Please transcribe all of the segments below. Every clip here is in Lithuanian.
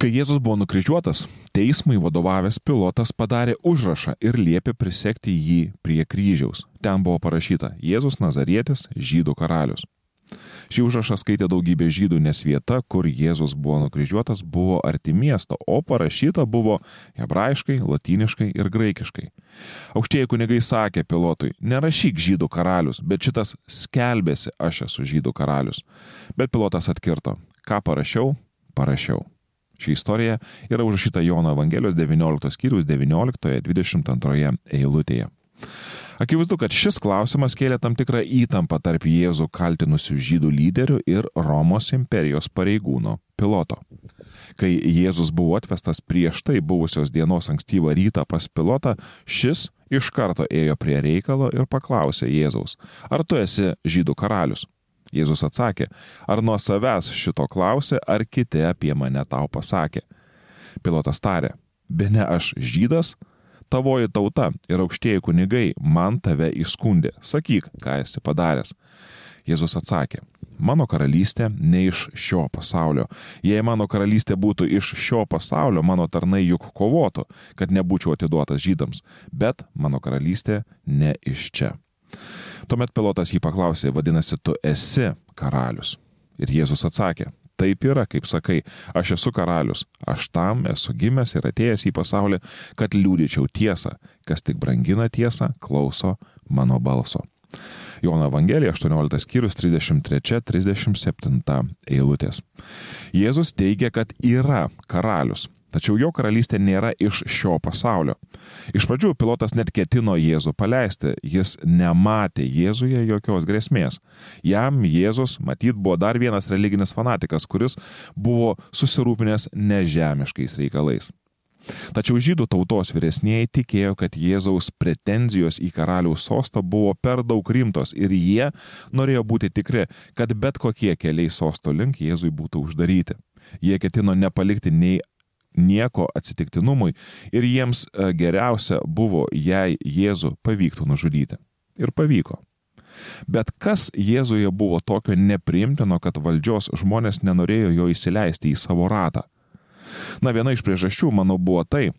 Kai Jėzus buvo nukryžiuotas, teismui vadovavęs pilotas padarė užrašą ir liepė prisekti jį prie kryžiaus. Ten buvo parašyta Jėzus Nazarietis, žydų karalius. Šį užrašą skaitė daugybė žydų, nes vieta, kur Jėzus buvo nukryžiuotas, buvo arti miesto, o parašyta buvo hebrajiškai, latiniškai ir graikiškai. Aukštieji kunigai sakė pilotui, nerašyk žydų karalius, bet šitas skelbėsi, aš esu žydų karalius. Bet pilotas atkirto, ką parašiau, parašiau. Ši istorija yra užrašyta Jono Evangelijos 19 skyrius 19-22 eilutėje. Akivaizdu, kad šis klausimas kėlė tam tikrą įtampą tarp Jėzų kaltinusių žydų lyderių ir Romos imperijos pareigūno piloto. Kai Jėzus buvo atvestas prieš tai buvusios dienos ankstyvą rytą pas pilotą, šis iš karto ėjo prie reikalo ir paklausė Jėzaus, ar tu esi žydų karalius? Jėzus atsakė, ar nuo savęs šito klausė, ar kiti apie mane tau pasakė. Pilotas tarė, be ne aš žydas, tavoji tauta ir aukštieji kunigai man tave įskundė, sakyk, ką esi padaręs. Jėzus atsakė, mano karalystė ne iš šio pasaulio. Jei mano karalystė būtų iš šio pasaulio, mano tarnai juk kovotų, kad nebūčiau atiduotas žydams, bet mano karalystė ne iš čia. Tuomet pilotas jį paklausė, vadinasi, tu esi karalius. Ir Jėzus atsakė, taip yra, kaip sakai, aš esu karalius, aš tam esu gimęs ir atėjęs į pasaulį, kad liūdėčiau tiesą, kas tik brangina tiesą, klauso mano balso. Jono Evangelija 18 skyrius 33-37 eilutės. Jėzus teigia, kad yra karalius, Tačiau jo karalystė nėra iš šio pasaulio. Iš pradžių pilotas net ketino Jėzų paleisti, jis nematė Jėzuje jokios grėsmės. Jam Jėzus matyt buvo dar vienas religinis fanatikas, kuris buvo susirūpinęs nežemiškais reikalais. Tačiau žydų tautos vyresnėji tikėjo, kad Jėzaus pretenzijos į karaliaus sostą buvo per daug rimtos ir jie norėjo būti tikri, kad bet kokie keliai sosto link Jėzui būtų uždaryti. Jie ketino nepalikti nei nieko atsitiktinumui ir jiems e, geriausia buvo, jei Jėzų pavyktų nužudyti. Ir pavyko. Bet kas Jėzuje buvo tokio nepriimtino, kad valdžios žmonės nenorėjo jo įsileisti į savo ratą? Na, viena iš priežasčių, manau, buvo tai,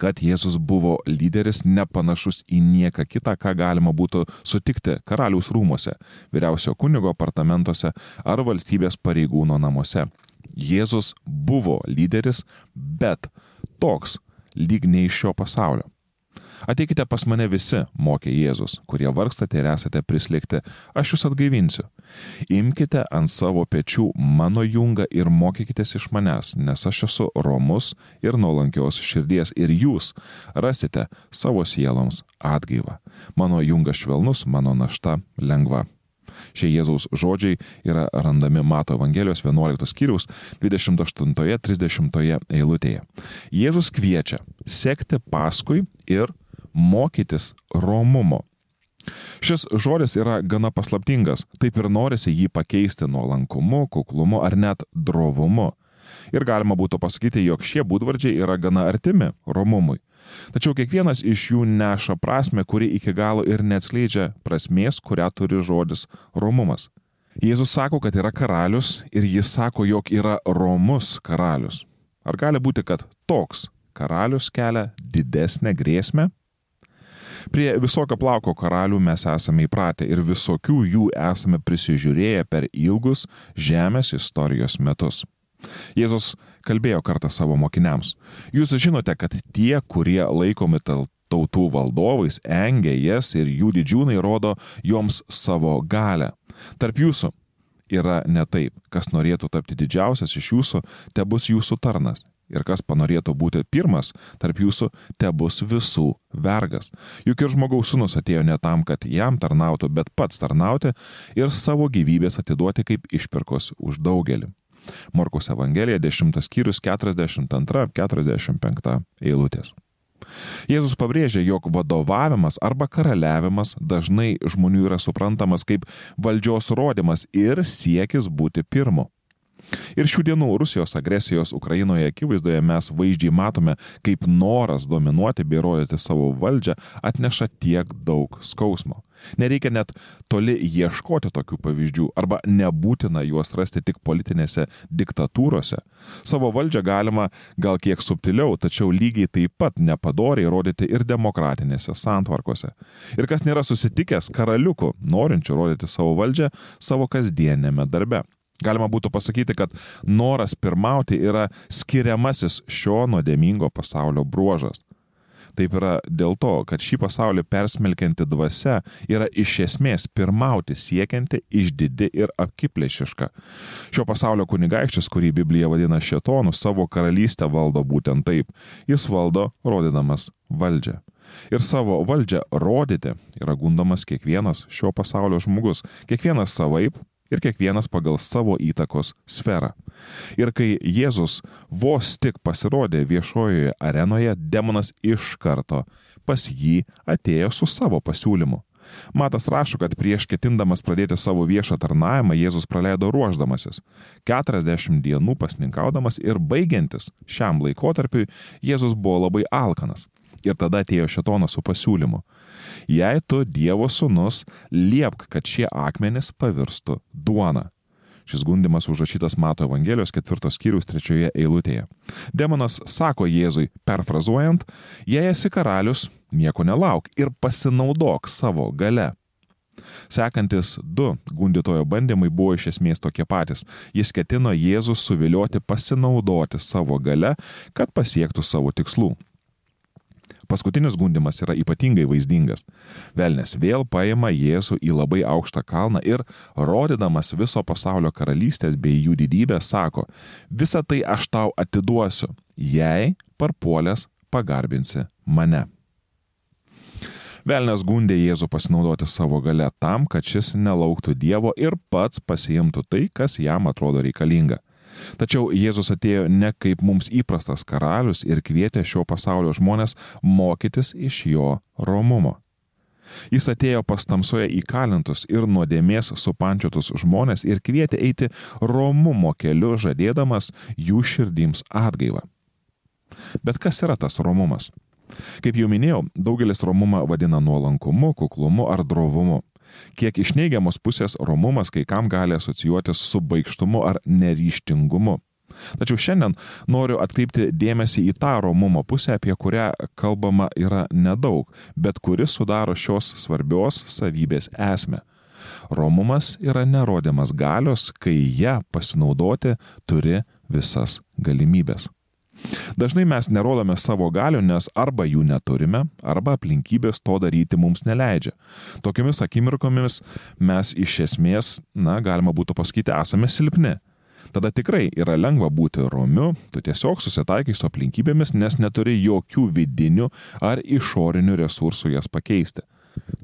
kad Jėzus buvo lyderis nepanašus į nieką kitą, ką galima būtų sutikti karaliaus rūmose, vyriausio kunigo apartamentuose ar valstybės pareigūno namuose. Jėzus buvo lyderis, bet toks lyg ne iš šio pasaulio. Ateikite pas mane visi, mokė Jėzus, kurie vargstate ir esate prislėgti, aš jūs atgaivinsiu. Imkite ant savo pečių mano jungą ir mokykitės iš manęs, nes aš esu romus ir nuolankios širdies ir jūs rasite savo sieloms atgaivą. Mano jungas švelnus, mano našta lengva. Šie Jėzaus žodžiai yra randami Mato Evangelijos 11 skyriaus 28-30 eilutėje. Jėzus kviečia sekti paskui ir mokytis romumo. Šis žodis yra gana paslaptingas, taip ir norisi jį pakeisti nuolankumu, kuklumu ar net drovumu. Ir galima būtų pasakyti, jog šie būdvardžiai yra gana artimi romumui. Tačiau kiekvienas iš jų neša prasme, kuri iki galo ir neatskleidžia prasmės, kurią turi žodis romumas. Jėzus sako, kad yra karalius ir jis sako, jog yra romus karalius. Ar gali būti, kad toks karalius kelia didesnę grėsmę? Prie visokio plauko karalių mes esame įpratę ir visokių jų esame prisižiūrėję per ilgus žemės istorijos metus. Jėzus kalbėjo kartą savo mokiniams. Jūs žinote, kad tie, kurie laikomi tautų valdovais, engia jas ir jų didžiūnai rodo joms savo galę. Tarp jūsų yra ne taip, kas norėtų tapti didžiausias iš jūsų, te bus jūsų tarnas. Ir kas panorėtų būti pirmas tarp jūsų, te bus visų vergas. Juk ir žmogaus sunus atėjo ne tam, kad jam tarnautų, bet pats tarnauti ir savo gyvybės atiduoti kaip išpirkos už daugelį. Morkos Evangelija 10 skyrius 42-45 eilutės. Jėzus pabrėžia, jog vadovavimas arba karaliavimas dažnai žmonių yra suprantamas kaip valdžios rodimas ir siekis būti pirmu. Ir šių dienų Rusijos agresijos Ukrainoje akivaizdoje mes vaizdžiai matome, kaip noras dominuoti bei rodyti savo valdžią atneša tiek daug skausmo. Nereikia net toli ieškoti tokių pavyzdžių arba nebūtina juos rasti tik politinėse diktatūrose. Savo valdžią galima gal kiek subtiliau, tačiau lygiai taip pat nepadoriai rodyti ir demokratinėse santvarkose. Ir kas nėra susitikęs karaliukų, norinčių rodyti savo valdžią savo kasdienėme darbe. Galima būtų pasakyti, kad noras pirmauti yra skiriamasis šio nuodėmingo pasaulio bruožas. Taip yra dėl to, kad šį pasaulį persmelkianti dvasia yra iš esmės pirmauti siekianti išdidi ir apkiplėšiška. Šio pasaulio kunigaikštis, kurį Biblija vadina šetonu, savo karalystę valdo būtent taip. Jis valdo rodydamas valdžią. Ir savo valdžią rodyti yra gundomas kiekvienas šio pasaulio žmogus, kiekvienas savaip, ir kiekvienas pagal savo įtakos sferą. Ir kai Jėzus vos tik pasirodė viešojoje arenoje, demonas iš karto pas jį atėjo su savo pasiūlymu. Matas rašo, kad prieš ketindamas pradėti savo viešą tarnavimą Jėzus praleido ruoždamasis. 40 dienų pasninkaudamas ir baigiantis šiam laikotarpiui Jėzus buvo labai alkanas. Ir tada atėjo šetonas su pasiūlymu jei tu Dievo sūnus, liepk, kad šie akmenys pavirstų duona. Šis gundimas užrašytas Mato Evangelijos ketvirtos skyrius trečioje eilutėje. Demonas sako Jėzui, perfrazuojant, jei esi karalius, nieko nelauk ir pasinaudok savo gale. Sekantis du gundytojo bandymai buvo iš esmės tokie patys. Jis ketino Jėzus suvilioti pasinaudoti savo gale, kad pasiektų savo tikslų. Paskutinis gundimas yra ypatingai vaizdingas. Velnes vėl paima Jėzų į labai aukštą kalną ir, rodydamas viso pasaulio karalystės bei jų didybę, sako, visą tai aš tau atiduosiu, jei parpuolės pagarbinsi mane. Velnes gundė Jėzų pasinaudoti savo gale tam, kad šis nelauktų Dievo ir pats pasiimtų tai, kas jam atrodo reikalinga. Tačiau Jėzus atėjo ne kaip mums įprastas karalius ir kvietė šio pasaulio žmonės mokytis iš jo romumo. Jis atėjo pas tamsoje įkalintus ir nuodėmės supančiotus žmonės ir kvietė eiti romumo keliu, žadėdamas jų širdims atgaivą. Bet kas yra tas romumas? Kaip jau minėjau, daugelis romumą vadina nuolankumu, kuklumu ar drovumu kiek iš neigiamos pusės romumas kai kam gali asocijuotis su baigštumu ar neryštingumu. Tačiau šiandien noriu atkreipti dėmesį į tą romumo pusę, apie kurią kalbama yra nedaug, bet kuri sudaro šios svarbios savybės esmę. Romumas yra nerodymas galios, kai ją pasinaudoti turi visas galimybės. Dažnai mes nerodome savo galių, nes arba jų neturime, arba aplinkybės to daryti mums neleidžia. Tokiamis akimirkomis mes iš esmės, na, galima būtų pasakyti, esame silpni. Tada tikrai yra lengva būti romiu, tu tiesiog susitaikai su aplinkybėmis, nes neturi jokių vidinių ar išorinių resursų jas pakeisti.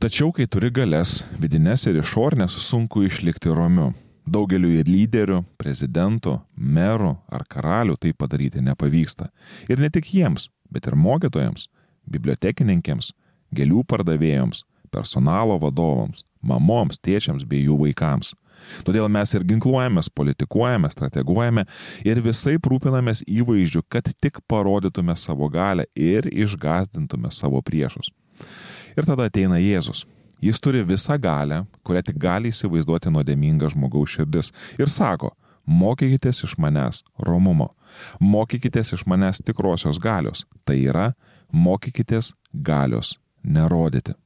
Tačiau, kai turi galės, vidinės ir išorinės, sunku išlikti romiu. Daugeliu ir lyderių, prezidentų, merų ar karalių tai padaryti nepavyksta. Ir ne tik jiems, bet ir mokytojams, bibliotekininkėms, gėlių pardavėjams, personalo vadovams, mamoms, tėčiams bei jų vaikams. Todėl mes ir ginkluojamės, politikuojame, strateguojame ir visai rūpinamės įvaizdžiu, kad tik parodytume savo galę ir išgazdintume savo priešus. Ir tada ateina Jėzus Jis turi visą galę, kurią tik gali įsivaizduoti nuodėminga žmogaus širdis. Ir sako, mokykitės iš manęs romumo, mokykitės iš manęs tikrosios galios. Tai yra, mokykitės galios nerodyti.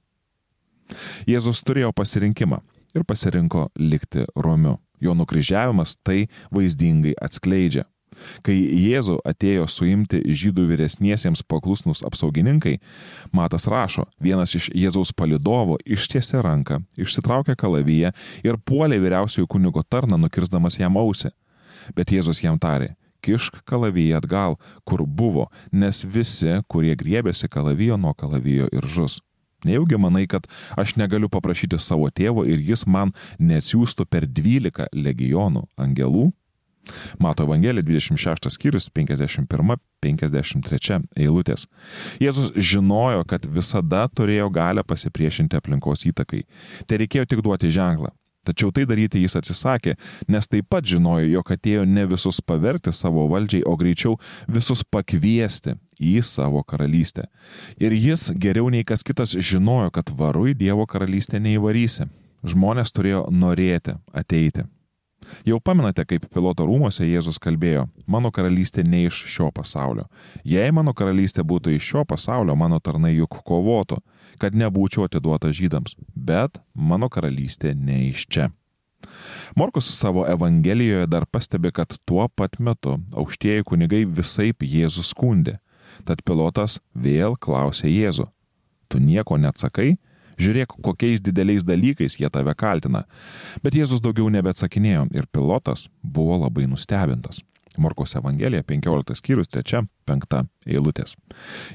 Jėzus turėjo pasirinkimą ir pasirinko likti romiu. Jo nukryžiavimas tai vaizdingai atskleidžia. Kai Jėzų atėjo suimti žydų vyresniesiems paklusnus apsaugininkai, Matas rašo, vienas iš Jėzaus palidovų ištiesė ranką, išsitraukė kalavyje ir puolė vyriausiojo kunigo tarną, nukirsdamas jam ausį. Bet Jėzus jam tarė, kišk kalavyje atgal, kur buvo, nes visi, kurie griebėsi kalavijo nuo kalavijo ir žus. Nejaugi manai, kad aš negaliu paprašyti savo tėvo ir jis man neatsiųstų per 12 legionų angelų? Mato Evangelija 26 skyrius 51-53 eilutės. Jėzus žinojo, kad visada turėjo galę pasipriešinti aplinkos įtakai. Tai reikėjo tik duoti ženklą. Tačiau tai daryti jis atsisakė, nes taip pat žinojo, jog atėjo ne visus pavergti savo valdžiai, o greičiau visus pakviesti į savo karalystę. Ir jis geriau nei kas kitas žinojo, kad varu į Dievo karalystę neįvarysi. Žmonės turėjo norėti ateiti. Jau pamenate, kaip piloto rūmose Jėzus kalbėjo, mano karalystė ne iš šio pasaulio. Jei mano karalystė būtų iš šio pasaulio, mano tarnai juk kovotų kad nebūčiau atiduota žydams, bet mano karalystė ne iš čia. Morkus savo Evangelijoje dar pastebi, kad tuo pat metu aukštieji kunigai visaip Jėzų skundė. Tad pilotas vėl klausė Jėzų. Tu nieko neatsakai? Žiūrėk, kokiais dideliais dalykais jie tave kaltina. Bet Jėzus daugiau nebeatsakinėjo ir pilotas buvo labai nustebintas. Morkos Evangelija 15 skyrius 3-5 eilutės.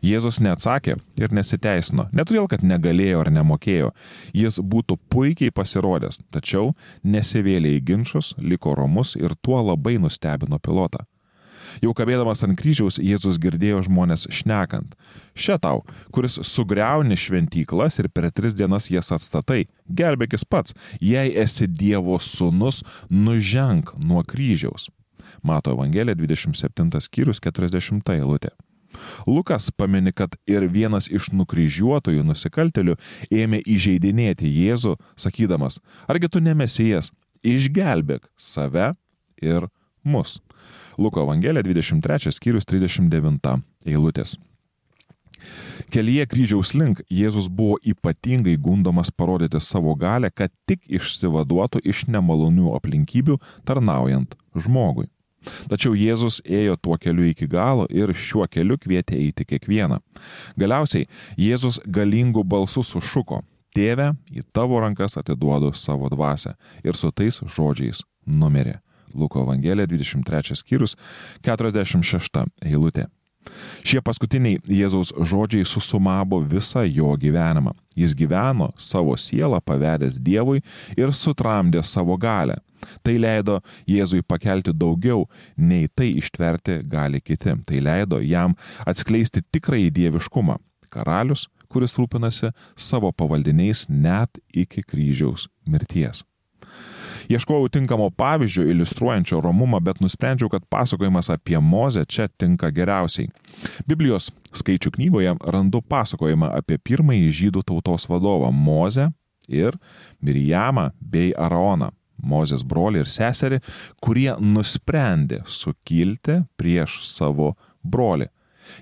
Jėzus neatsakė ir nesiteisino, ne todėl, kad negalėjo ar nemokėjo, jis būtų puikiai pasirodęs, tačiau nesivėlė į ginčius, liko romus ir tuo labai nustebino pilotą. Jau kabėdamas ant kryžiaus, Jėzus girdėjo žmonės šnekant. Šia tau, kuris sugriauni šventyklas ir per tris dienas jas atstatai, gelbėkis pats, jei esi Dievo sūnus, nuženk nuo kryžiaus. Mato Evangelija 27 skyrius 40 eilutė. Lukas pamini, kad ir vienas iš nukryžiuotojų nusikaltelių ėmė įžeidinėti Jėzų, sakydamas, argi tu nemesijas, išgelbėk save ir mus. Luko Evangelija 23 skyrius 39 eilutės. Kelyje kryžiaus link Jėzus buvo ypatingai gundomas parodyti savo galę, kad tik išsivaduotų iš nemalonių aplinkybių tarnaujant žmogui. Tačiau Jėzus ėjo tuo keliu iki galo ir šiuo keliu kvietė eiti kiekvieną. Galiausiai Jėzus galingų balsų sušuko, Tėve, į tavo rankas atiduodu savo dvasę ir su tais žodžiais numirė. Luko Evangelija 23 skyrius 46 eilutė. Šie paskutiniai Jėzaus žodžiai susumavo visą jo gyvenimą. Jis gyveno savo sielą pavedęs Dievui ir sutramdė savo galę. Tai leido Jėzui pakelti daugiau, nei tai ištverti gali kiti. Tai leido jam atskleisti tikrąjį dieviškumą. Karalius, kuris rūpinasi savo pavaldiniais net iki kryžiaus mirties. Ieškojau tinkamo pavyzdžio iliustruojančio romumą, bet nusprendžiau, kad pasakojimas apie Mozę čia tinka geriausiai. Biblijos skaičių knygoje randu pasakojimą apie pirmąjį žydų tautos vadovą Mozę ir Mirijamą bei Araoną. Mozės brolį ir seserį, kurie nusprendė sukilti prieš savo brolį.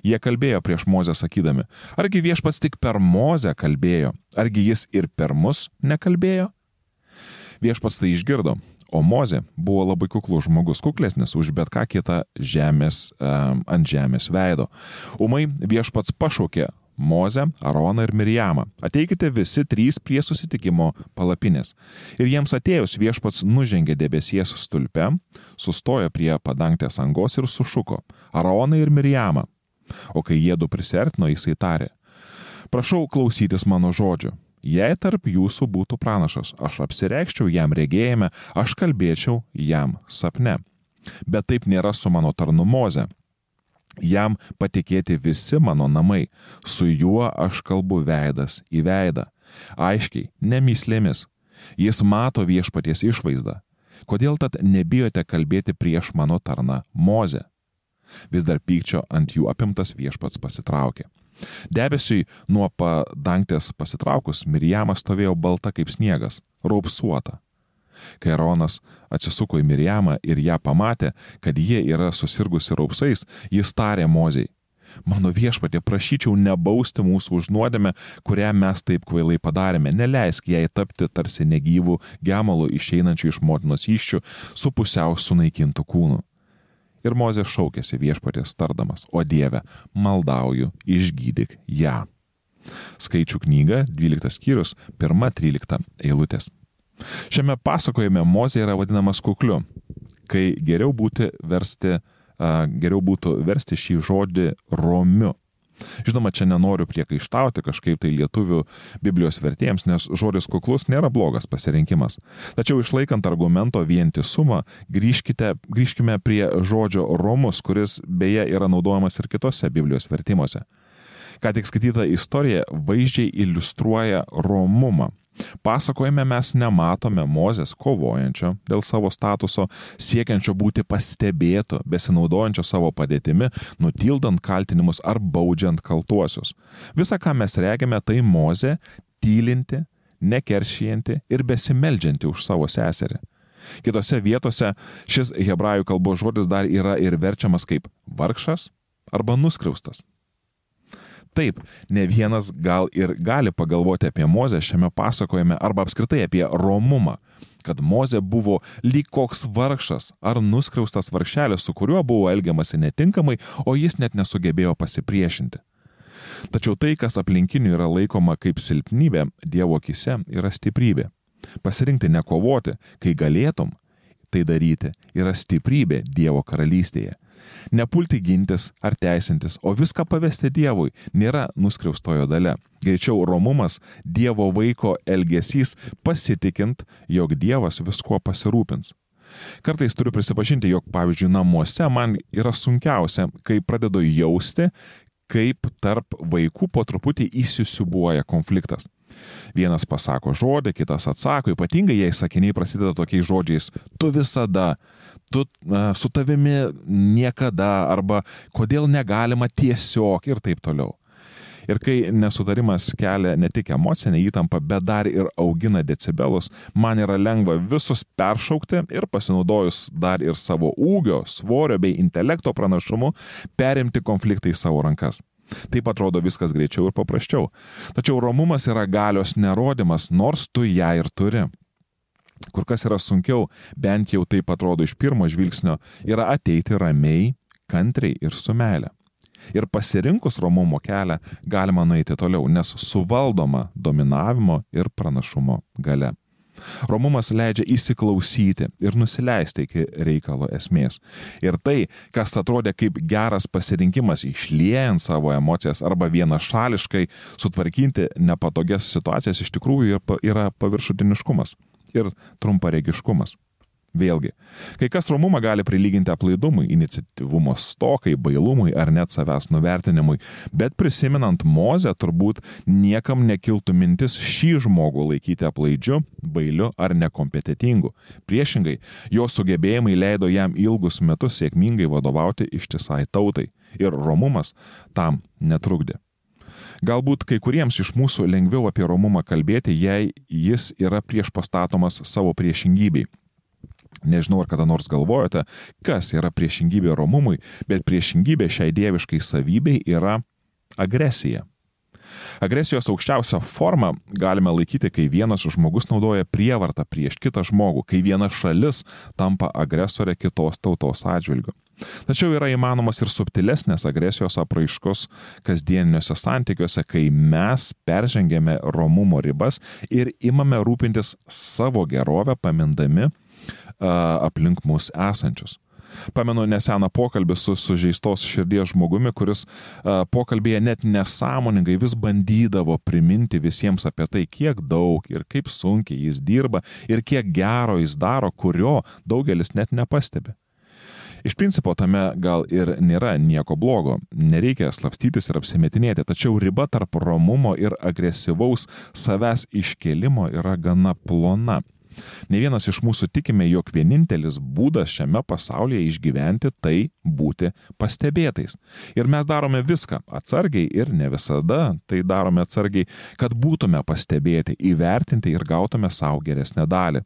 Jie kalbėjo prieš Mozę sakydami, argi viešpats tik per Mozę kalbėjo, argi jis ir per mus nekalbėjo? Viešpats tai išgirdo, o Mozė buvo labai kuklus žmogus, kuklesnis už bet ką kitą žemės, ant žemės veido. Umai viešpats pašaukė Mozę, Aroną ir Mirijamą. Ateikite visi trys prie susitikimo palapinės. Ir jiems atėjus viešpats nužengė debesies stulpe, sustojo prie padangtės angos ir sušuko Aroną ir Mirijamą. O kai jie du prisertino, jisai tarė, prašau klausytis mano žodžių. Jei tarp jūsų būtų pranašas, aš apsireikščiau jam regėjime, aš kalbėčiau jam sapne. Bet taip nėra su mano tarnu Moze. Jam patikėti visi mano namai, su juo aš kalbu veidas į veidą. Aiškiai, nemyslėmis. Jis mato viešpaties išvaizdą. Kodėl tad nebijote kalbėti prieš mano tarną Moze? Vis dar pykčio ant jų apimtas viešpats pasitraukė. Debesiui nuo padangtės pasitraukus Mirjamas stovėjo balta kaip sniegas, raupsuota. Kai Aronas atsisuko į Mirjamą ir ją pamatė, kad jie yra susirgusi raupsais, jis tarė Mozei, Mano viešpatė, prašyčiau nebausti mūsų už nuodėmę, kurią mes taip kvailai padarėme. Neleisk jai tapti tarsi negyvų gemalų išeinančių iš motinos iščių su pusiau sunaikintų kūnų. Ir Mozė šaukėsi viešpatės tardamas, o Dieve, maldauju, išgydyk ją. Skaičių knyga, 12 skyrius, 1-13 eilutės. Šiame pasakojime Mozė yra vadinamas kukliu, kai geriau, versti, geriau būtų versti šį žodį romiu. Žinoma, čia nenoriu priekaištauti kažkaip tai lietuvių Biblijos vertėjams, nes žodis kuklus nėra blogas pasirinkimas. Tačiau išlaikant argumento vientisumą, grįžkite, grįžkime prie žodžio romus, kuris beje yra naudojamas ir kitose Biblijos vertimuose. Ką tik skaityta istorija vaizdžiai iliustruoja romumą. Pasakojime mes nematome Mozės kovojančio dėl savo statuso, siekiančio būti pastebėto, besinaudojančio savo padėtimi, nutildant kaltinimus ar baudžiant kaltuosius. Visa, ką mes regime, tai Mozė tylinti, nekeršijanti ir besimeldžianti už savo seserį. Kitose vietose šis hebrajų kalbos žodis dar yra ir verčiamas kaip vargšas arba nuskriaustas. Taip, ne vienas gal ir gali pagalvoti apie Mozę šiame pasakojime arba apskritai apie romumą, kad Mozė buvo lyg koks vargšas ar nuskriaustas vargšelis, su kuriuo buvo elgiamasi netinkamai, o jis net nesugebėjo pasipriešinti. Tačiau tai, kas aplinkinių yra laikoma kaip silpnybė, Dievo akise yra stiprybė. Pasirinkti nekovoti, kai galėtum tai daryti, yra stiprybė Dievo karalystėje. Nepulti gintis ar teisintis, o viską pavesti Dievui nėra nuskriaustojo dalė. Greičiau romumas Dievo vaiko elgesys pasitikint, jog Dievas viskuo pasirūpins. Kartais turiu prisipažinti, jog pavyzdžiui namuose man yra sunkiausia, kai pradedu jausti, kaip tarp vaikų po truputį įsisiubuoja konfliktas. Vienas pasako žodį, kitas atsako, ypatingai jei sakiniai prasideda tokiais žodžiais - tu visada, tu na, su tavimi niekada, arba kodėl negalima tiesiog ir taip toliau. Ir kai nesutarimas kelia ne tik emocinę įtampą, bet dar ir augina decibelus, man yra lengva visus peršaukti ir pasinaudojus dar ir savo ūgio, svorio bei intelekto pranašumu, perimti konfliktą į savo rankas. Taip atrodo viskas greičiau ir paprasčiau. Tačiau romumas yra galios nerodimas, nors tu ją ir turi. Kur kas yra sunkiau, bent jau taip atrodo iš pirmo žvilgsnio, yra ateiti ramiai, kantriai ir su meile. Ir pasirinkus romumo kelią galima nueiti toliau, nes suvaldoma dominavimo ir pranašumo gale. Romumas leidžia įsiklausyti ir nusileisti iki reikalo esmės. Ir tai, kas atrodė kaip geras pasirinkimas išliejant savo emocijas arba vienašališkai sutvarkinti nepatogias situacijas, iš tikrųjų yra paviršutiniškumas ir trumparegiškumas. Vėlgi, kai kas romumą gali prilyginti aplaidumui, iniciatyvumo stokai, bailumui ar net savęs nuvertinimui, bet prisimenant Mozę turbūt niekam nekiltų mintis šį žmogų laikyti aplaidžiu, bailiu ar nekompetitingu. Priešingai, jo sugebėjimai leido jam ilgus metus sėkmingai vadovauti ištisai tautai ir romumas tam netrukdė. Galbūt kai kuriems iš mūsų lengviau apie romumą kalbėti, jei jis yra prieš pastatomas savo priešingybei Nežinau, ar kada nors galvojate, kas yra priešingybė romumui, bet priešingybė šiai dieviškai savybei yra agresija. Agresijos aukščiausią formą galime laikyti, kai vienas žmogus naudoja prievartą prieš kitą žmogų, kai viena šalis tampa agresorė kitos tautos atžvilgiu. Tačiau yra įmanomas ir subtilesnės agresijos apraiškos kasdieniniuose santykiuose, kai mes peržengėme romumo ribas ir imame rūpintis savo gerovę, pamindami aplink mus esančius. Pamenu neseną pokalbį su sužeistos širdies žmogumi, kuris pokalbėje net nesąmoningai vis bandydavo priminti visiems apie tai, kiek daug ir kaip sunkiai jis dirba ir kiek gero jis daro, kurio daugelis net nepastebi. Iš principo tame gal ir nėra nieko blogo, nereikia slapstytis ir apsimetinėti, tačiau riba tarp romumo ir agresyvaus savęs iškelimo yra gana plona. Ne vienas iš mūsų tikime, jog vienintelis būdas šiame pasaulyje išgyventi tai būti pastebėtais. Ir mes darome viską atsargiai ir ne visada tai darome atsargiai, kad būtume pastebėti, įvertinti ir gautume savo geresnę dalį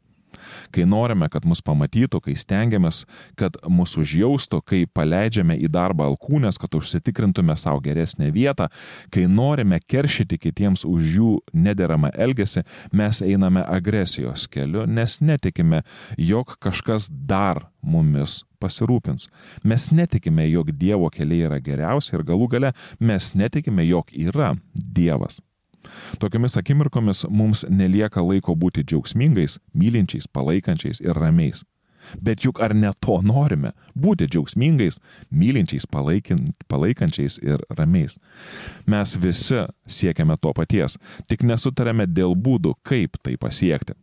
kai norime, kad mus pamatytų, kai stengiamės, kad mus užjaustų, kai paleidžiame į darbą alkūnės, kad užsitikrintume savo geresnę vietą, kai norime keršyti kitiems už jų nederamą elgesį, mes einame agresijos keliu, nes netikime, jog kažkas dar mumis pasirūpins. Mes netikime, jog Dievo keliai yra geriausi ir galų gale mes netikime, jog yra Dievas. Tokiamis akimirkomis mums nelieka laiko būti džiaugsmingais, mylinčiais, palaikančiais ir ramiais. Bet juk ar ne to norime - būti džiaugsmingais, mylinčiais, palaikančiais ir ramiais. Mes visi siekiame to paties, tik nesutarėme dėl būdų, kaip tai pasiekti.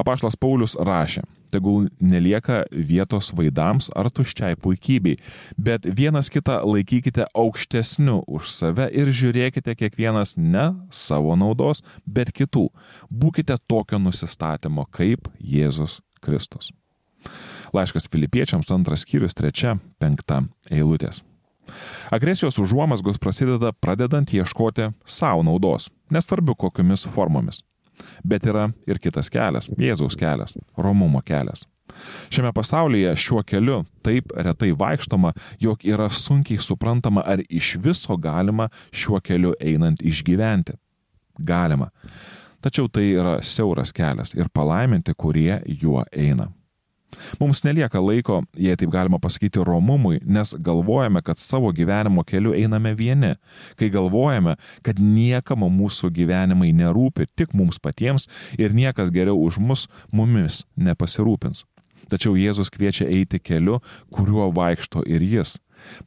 Apaštas Paulius rašė, tegul nelieka vietos vaidams ar tuščiai puikybei, bet vienas kitą laikykite aukštesniu už save ir žiūrėkite kiekvienas ne savo naudos, bet kitų. Būkite tokio nusistatymo kaip Jėzus Kristus. Laiškas filipiečiams antras skyrius trečia, penkta eilutės. Agresijos užuomasgos prasideda pradedant ieškoti savo naudos, nesvarbu kokiomis formomis. Bet yra ir kitas kelias - Jėzaus kelias - Romumo kelias. Šiame pasaulyje šiuo keliu taip retai vaikštoma, jog yra sunkiai suprantama, ar iš viso galima šiuo keliu einant išgyventi. Galima. Tačiau tai yra siauras kelias ir palaiminti, kurie juo eina. Mums nelieka laiko, jei taip galima pasakyti, romumui, nes galvojame, kad savo gyvenimo keliu einame vieni, kai galvojame, kad niekam mūsų gyvenimai nerūpi tik mums patiems ir niekas geriau už mus mumis nepasirūpins. Tačiau Jėzus kviečia eiti keliu, kuriuo vaikšto ir jis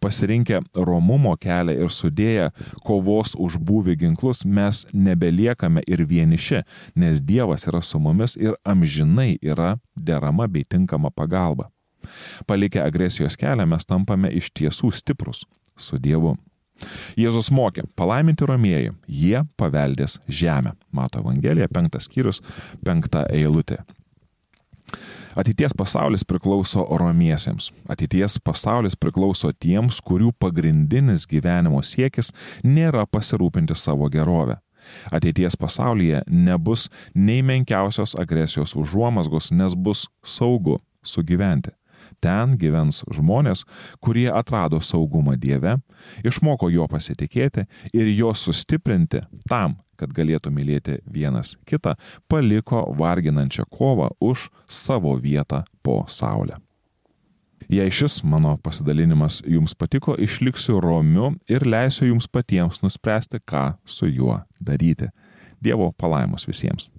Pasirinkę romumo kelią ir sudėję kovos už būvį ginklus, mes nebeliekame ir vieniši, nes Dievas yra su mumis ir amžinai yra derama bei tinkama pagalba. Palikę agresijos kelią mes tampame iš tiesų stiprus su Dievu. Jėzus mokė, palaiminti romieji, jie paveldės žemę. Mato Evangelija, penktas skyrius, penkta eilutė. Ateities pasaulis priklauso romiesiems. Ateities pasaulis priklauso tiems, kurių pagrindinis gyvenimo siekis nėra pasirūpinti savo gerovę. Ateities pasaulyje nebus nei menkiausios agresijos užuomasgos, nes bus saugu sugyventi. Ten gyvens žmonės, kurie atrado saugumą Dieve, išmoko jo pasitikėti ir jo sustiprinti tam, kad galėtų mylėti vienas kitą, paliko varginančią kovą už savo vietą po saulę. Jei šis mano pasidalinimas jums patiko, išliksiu romiu ir leisiu jums patiems nuspręsti, ką su juo daryti. Dievo palaimos visiems.